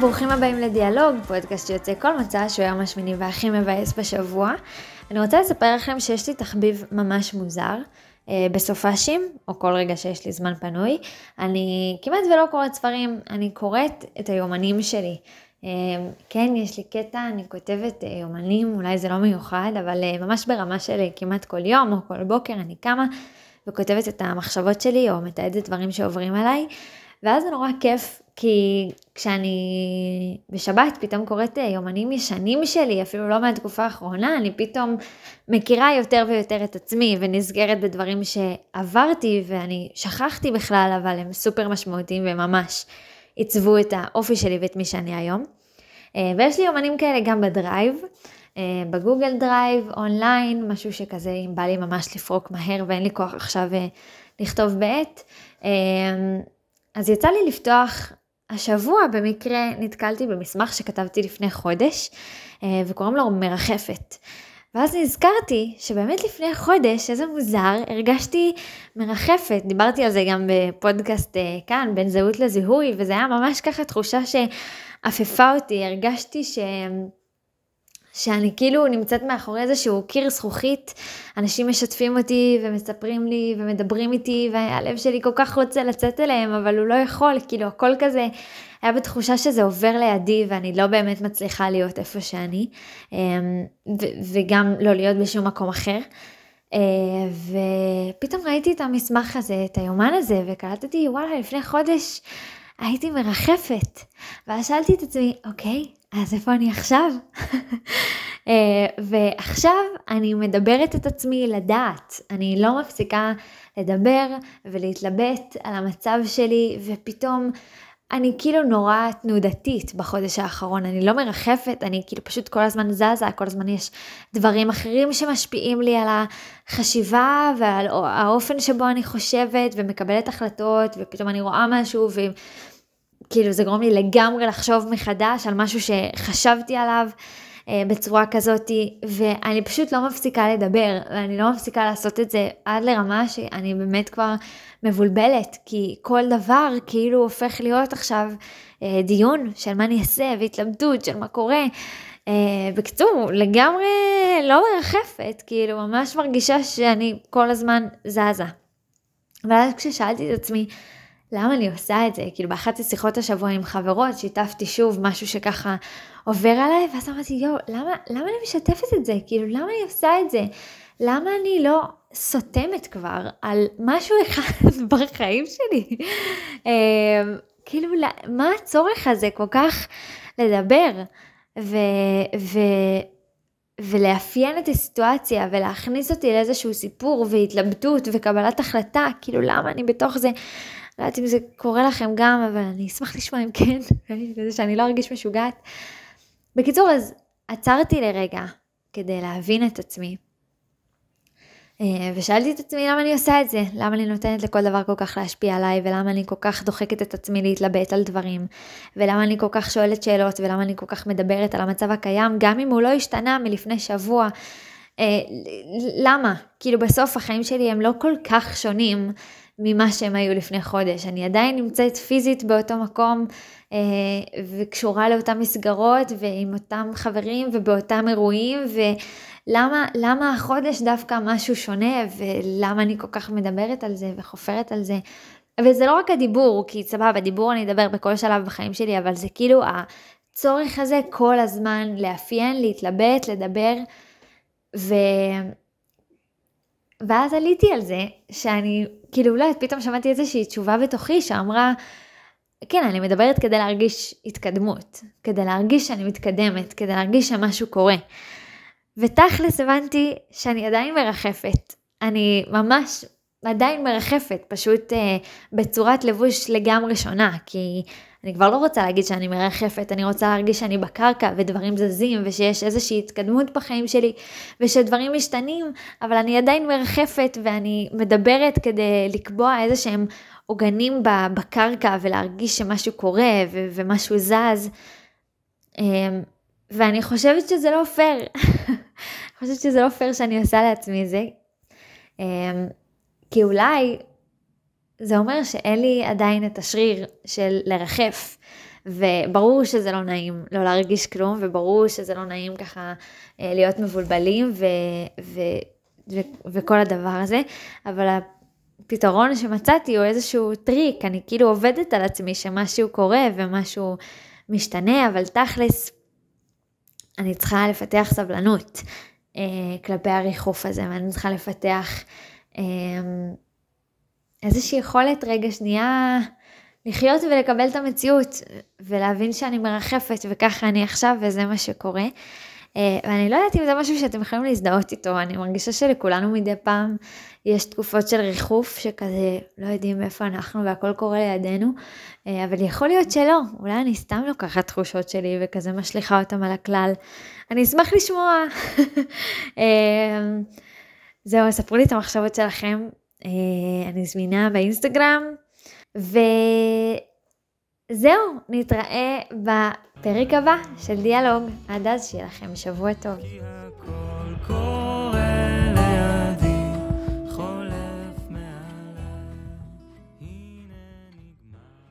ברוכים הבאים לדיאלוג, פודקאסט שיוצא כל מצע שהוא היום השמיני והכי מבאס בשבוע. אני רוצה לספר לכם שיש לי תחביב ממש מוזר. אה, בסופאשים, או כל רגע שיש לי זמן פנוי, אני כמעט ולא קוראת ספרים, אני קוראת את היומנים שלי. אה, כן, יש לי קטע, אני כותבת אה, יומנים, אולי זה לא מיוחד, אבל ממש ברמה של כמעט כל יום או כל בוקר אני קמה וכותבת את המחשבות שלי או מתעדת דברים שעוברים עליי, ואז זה נורא כיף כי כשאני בשבת פתאום קוראת אה, יומנים ישנים שלי, אפילו לא מהתקופה האחרונה, אני פתאום מכירה יותר ויותר את עצמי ונזכרת בדברים שעברתי ואני שכחתי בכלל, אבל הם סופר משמעותיים וממש עיצבו את האופי שלי ואת מי שאני היום. אה, ויש לי יומנים כאלה גם ב Drive, אה, ב Google Drive, online, משהו שכזה, אם בא לי ממש לפרוק מהר ואין לי כוח עכשיו לכתוב בעט. אז יצא לי לפתוח השבוע במקרה נתקלתי במסמך שכתבתי לפני חודש, אה, וקוראים לו מרחפת. ואז נזכרתי שבאמת לפני חודש, איזה מוזר, הרגשתי מרחפת. דיברתי על זה גם בפודקאסט אה, כאן, בין זהות לזיהוי, וזה היה ממש ככה תחושה שעפפה אותי. הרגשתי ש... שאני כאילו נמצאת מאחורי איזשהו קיר זכוכית, אנשים משתפים אותי ומספרים לי ומדברים איתי והלב שלי כל כך רוצה לצאת אליהם אבל הוא לא יכול, כאילו הכל כזה היה בתחושה שזה עובר לידי ואני לא באמת מצליחה להיות איפה שאני אמ, וגם לא להיות בשום מקום אחר. אה, ופתאום ראיתי את המסמך הזה, את היומן הזה וקלטתי וואלה לפני חודש הייתי מרחפת ואז שאלתי את עצמי אוקיי אז איפה אני עכשיו? אה, ועכשיו אני מדברת את עצמי לדעת, אני לא מפסיקה לדבר ולהתלבט על המצב שלי, ופתאום אני כאילו נורא תנודתית בחודש האחרון, אני לא מרחפת, אני כאילו פשוט כל הזמן זזה, כל הזמן יש דברים אחרים שמשפיעים לי על החשיבה ועל האופן שבו אני חושבת ומקבלת החלטות, ופתאום אני רואה משהו ו... כאילו זה גורם לי לגמרי לחשוב מחדש על משהו שחשבתי עליו בצורה כזאתי, ואני פשוט לא מפסיקה לדבר, ואני לא מפסיקה לעשות את זה עד לרמה שאני באמת כבר מבולבלת, כי כל דבר כאילו הופך להיות עכשיו אה, דיון של מה אני אעשה, והתלבטות של מה קורה. אה, בקיצור, לגמרי לא מרחפת, כאילו ממש מרגישה שאני כל הזמן זזה. ואז כששאלתי את עצמי, למה אני עושה את זה? כאילו באחת השיחות השבוע עם חברות שיתפתי שוב משהו שככה עובר עליי, ואז אמרתי, יואו, למה, למה אני משתפת את זה? כאילו, למה אני עושה את זה? למה אני לא סותמת כבר על משהו אחד בחיים שלי? אמ, כאילו, מה הצורך הזה כל כך לדבר ו, ו, ולאפיין את הסיטואציה ולהכניס אותי לאיזשהו סיפור והתלבטות וקבלת החלטה, כאילו למה אני בתוך זה? לא יודעת אם זה קורה לכם גם, אבל אני אשמח לשמוע אם כן, כדי שאני לא ארגיש משוגעת. בקיצור, אז עצרתי לרגע כדי להבין את עצמי. אה, ושאלתי את עצמי למה אני עושה את זה, למה אני נותנת לכל דבר כל כך להשפיע עליי, ולמה אני כל כך דוחקת את עצמי להתלבט על דברים, ולמה אני כל כך שואלת שאלות, ולמה אני כל כך מדברת על המצב הקיים, גם אם הוא לא השתנה מלפני שבוע. אה, למה? כאילו בסוף החיים שלי הם לא כל כך שונים ממה שהם היו לפני חודש. אני עדיין נמצאת פיזית באותו מקום אה, וקשורה לאותן מסגרות ועם אותם חברים ובאותם אירועים ולמה למה החודש דווקא משהו שונה ולמה אני כל כך מדברת על זה וחופרת על זה. וזה לא רק הדיבור, כי סבבה, דיבור אני אדבר בכל שלב בחיים שלי, אבל זה כאילו הצורך הזה כל הזמן לאפיין, להתלבט, לדבר. ו... ואז עליתי על זה, שאני, כאילו אולי פתאום שמעתי איזושהי תשובה בתוכי שאמרה, כן, אני מדברת כדי להרגיש התקדמות, כדי להרגיש שאני מתקדמת, כדי להרגיש שמשהו קורה. ותכלס הבנתי שאני עדיין מרחפת. אני ממש עדיין מרחפת, פשוט אה, בצורת לבוש לגמרי שונה, כי אני כבר לא רוצה להגיד שאני מרחפת, אני רוצה להרגיש שאני בקרקע ודברים זזים ושיש איזושהי התקדמות בחיים שלי ושדברים משתנים, אבל אני עדיין מרחפת ואני מדברת כדי לקבוע איזה שהם עוגנים בקרקע ולהרגיש שמשהו קורה ו- ומשהו זז. אמ, ואני חושבת שזה לא פייר. אני חושבת שזה לא פייר שאני עושה לעצמי זה. אמ, כי אולי זה אומר שאין לי עדיין את השריר של לרחף. וברור שזה לא נעים לא להרגיש כלום, וברור שזה לא נעים ככה אה, להיות מבולבלים ו, ו, ו, וכל הדבר הזה, אבל הפתרון שמצאתי הוא איזשהו טריק, אני כאילו עובדת על עצמי שמשהו קורה ומשהו משתנה, אבל תכלס, אני צריכה לפתח סבלנות אה, כלפי הריחוף הזה, ואני צריכה לפתח אה, איזושהי יכולת רגע שנייה לחיות ולקבל את המציאות, ולהבין שאני מרחפת וככה אני עכשיו וזה מה שקורה. אה, ואני לא יודעת אם זה משהו שאתם יכולים להזדהות איתו, אני מרגישה שלכולנו מדי פעם יש תקופות של ריחוף שכזה לא יודעים איפה אנחנו והכל קורה לידינו, אה, אבל יכול להיות שלא, אולי אני סתם לוקחת תחושות שלי וכזה משליכה אותם על הכלל. אני אשמח לשמוע. אה, זהו, ספרו לי את המחשבות שלכם, אני זמינה באינסטגרם, וזהו, נתראה בפרק הבא של דיאלוג. עד אז שיהיה לכם שבוע טוב.